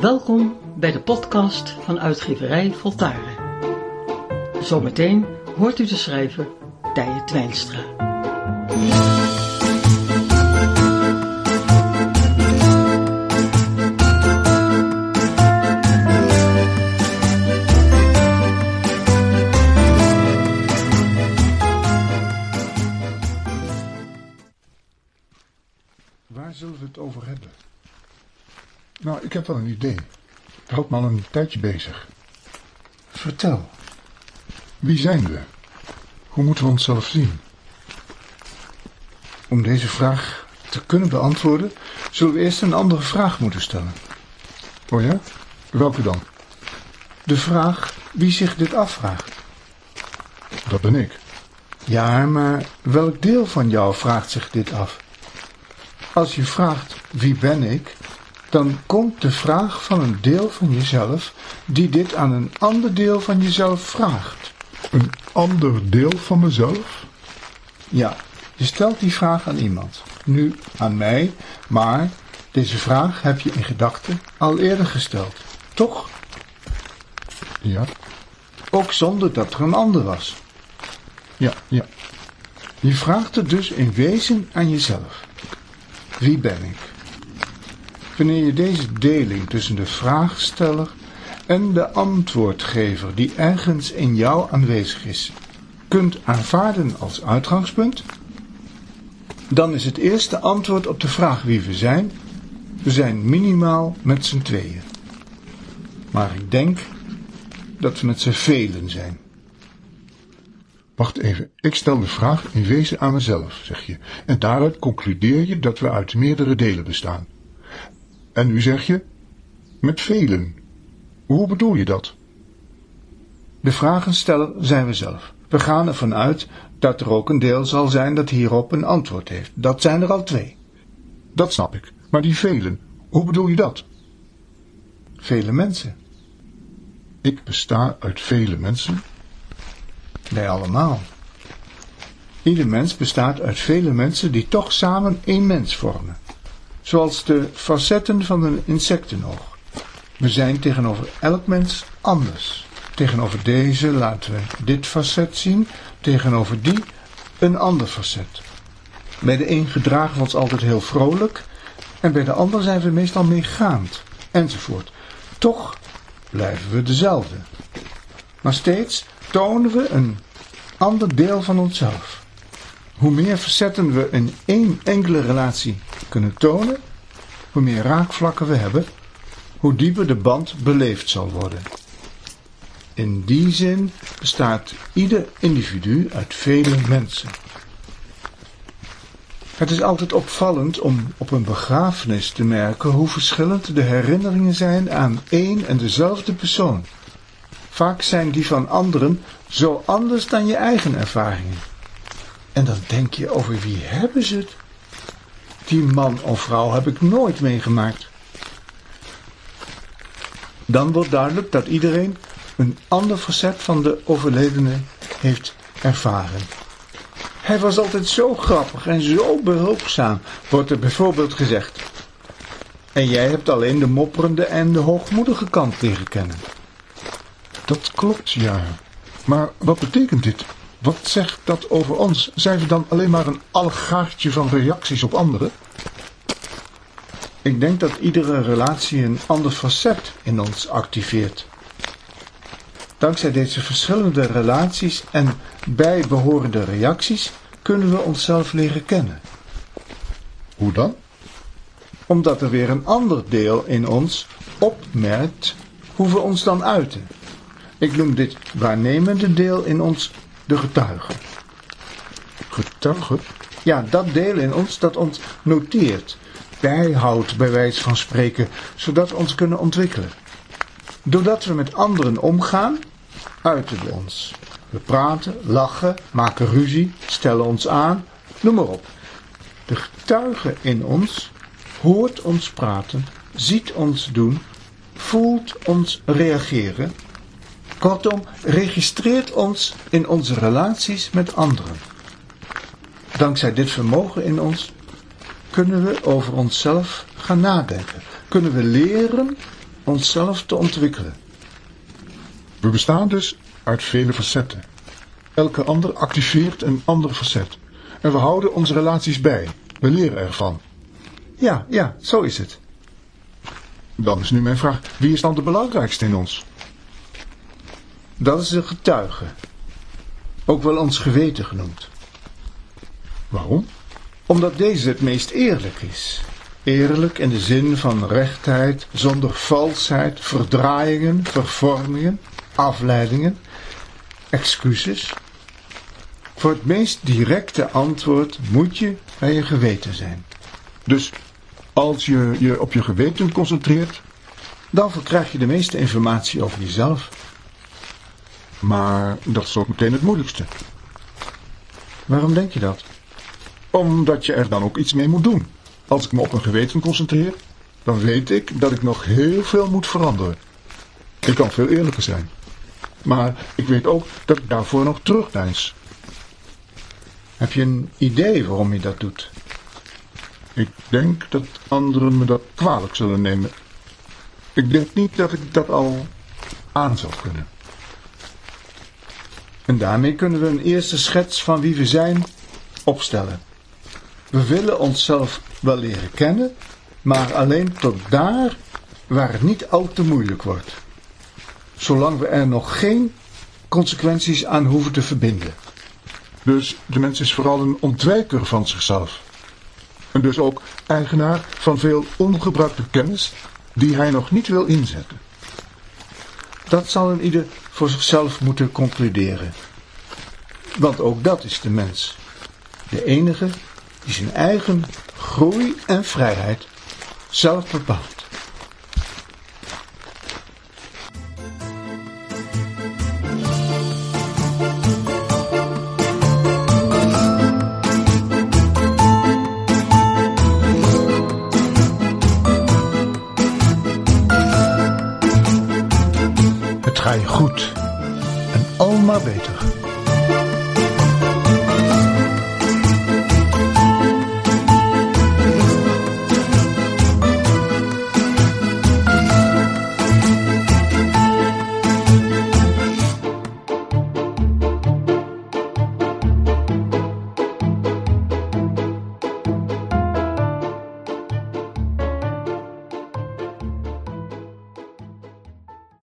Welkom bij de podcast van uitgeverij Voltaren. Zometeen hoort u de schrijver Tije Twijnstra. Waar zullen we het over hebben? Nou, ik heb wel een idee. Het houdt me al een tijdje bezig. Vertel. Wie zijn we? Hoe moeten we onszelf zien? Om deze vraag te kunnen beantwoorden, zullen we eerst een andere vraag moeten stellen. Oh ja? Welke dan? De vraag wie zich dit afvraagt. Dat ben ik. Ja, maar welk deel van jou vraagt zich dit af? Als je vraagt wie ben ik, dan komt de vraag van een deel van jezelf die dit aan een ander deel van jezelf vraagt. Een ander deel van mezelf? Ja, je stelt die vraag aan iemand. Nu aan mij, maar deze vraag heb je in gedachten al eerder gesteld. Toch? Ja, Ook zonder dat er een ander was. ja, ja. Je vraagt het dus in wezen aan jezelf. Wie ben ik? Wanneer je deze deling tussen de vraagsteller en de antwoordgever die ergens in jou aanwezig is, kunt aanvaarden als uitgangspunt, dan is het eerste antwoord op de vraag wie we zijn, we zijn minimaal met z'n tweeën. Maar ik denk dat we met z'n velen zijn. Wacht even, ik stel de vraag in wezen aan mezelf, zeg je. En daaruit concludeer je dat we uit meerdere delen bestaan. En nu zeg je, met velen. Hoe bedoel je dat? De vragensteller zijn we zelf. We gaan ervan uit dat er ook een deel zal zijn dat hierop een antwoord heeft. Dat zijn er al twee. Dat snap ik. Maar die velen, hoe bedoel je dat? Vele mensen. Ik besta uit vele mensen. Wij allemaal. Ieder mens bestaat uit vele mensen die toch samen één mens vormen. Zoals de facetten van een insectenoog. We zijn tegenover elk mens anders. Tegenover deze laten we dit facet zien, tegenover die een ander facet. Bij de een gedragen we ons altijd heel vrolijk en bij de ander zijn we meestal meegaand, enzovoort. Toch blijven we dezelfde. Maar steeds tonen we een ander deel van onszelf. Hoe meer facetten we in één enkele relatie kunnen tonen, hoe meer raakvlakken we hebben, hoe dieper de band beleefd zal worden. In die zin bestaat ieder individu uit vele mensen. Het is altijd opvallend om op een begrafenis te merken hoe verschillend de herinneringen zijn aan één en dezelfde persoon. Vaak zijn die van anderen zo anders dan je eigen ervaringen. En dan denk je over wie hebben ze het? Die man of vrouw heb ik nooit meegemaakt. Dan wordt duidelijk dat iedereen een ander facet van de overledene heeft ervaren. Hij was altijd zo grappig en zo behulpzaam, wordt er bijvoorbeeld gezegd. En jij hebt alleen de mopperende en de hoogmoedige kant leren. Dat klopt, ja. Maar wat betekent dit? Wat zegt dat over ons? Zijn we dan alleen maar een allegaartje van reacties op anderen? Ik denk dat iedere relatie een ander facet in ons activeert. Dankzij deze verschillende relaties en bijbehorende reacties kunnen we onszelf leren kennen. Hoe dan? Omdat er weer een ander deel in ons opmerkt hoe we ons dan uiten. Ik noem dit waarnemende deel in ons de getuige. Getuige? Ja, dat deel in ons dat ons noteert, bijhoudt bij wijze van spreken, zodat we ons kunnen ontwikkelen. Doordat we met anderen omgaan, uiten we ons. We praten, lachen, maken ruzie, stellen ons aan, noem maar op. De getuige in ons hoort ons praten, ziet ons doen, voelt ons reageren. Kortom, registreert ons in onze relaties met anderen. Dankzij dit vermogen in ons kunnen we over onszelf gaan nadenken. Kunnen we leren onszelf te ontwikkelen. We bestaan dus uit vele facetten. Elke ander activeert een ander facet. En we houden onze relaties bij. We leren ervan. Ja, ja, zo is het. Dan is nu mijn vraag, wie is dan de belangrijkste in ons? Dat is de getuige. Ook wel ons geweten genoemd. Waarom? Omdat deze het meest eerlijk is. Eerlijk in de zin van rechtheid, zonder valsheid, verdraaiingen, vervormingen, afleidingen, excuses. Voor het meest directe antwoord moet je bij je geweten zijn. Dus als je je op je geweten concentreert, Dan verkrijg je de meeste informatie over jezelf. Maar dat is ook meteen het moeilijkste. Waarom denk je dat? Omdat je er dan ook iets mee moet doen. Als ik me op mijn geweten concentreer, dan weet ik dat ik nog heel veel moet veranderen. Ik kan veel eerlijker zijn. Maar ik weet ook dat ik daarvoor nog terugdeins. Heb je een idee waarom je dat doet? Ik denk dat anderen me dat kwalijk zullen nemen. Ik denk niet dat ik dat al aan zou kunnen. En daarmee kunnen we een eerste schets van wie we zijn opstellen. We willen onszelf wel leren kennen, maar alleen tot daar waar het niet al te moeilijk wordt. Zolang we er nog geen consequenties aan hoeven te verbinden. Dus de mens is vooral een ontwijker van zichzelf. En dus ook eigenaar van veel ongebruikte kennis die hij nog niet wil inzetten. Dat zal een ieder voor zichzelf moeten concluderen. Want ook dat is de mens. De enige die zijn eigen groei en vrijheid zelf bepaalt. Ga je goed en al maar beter.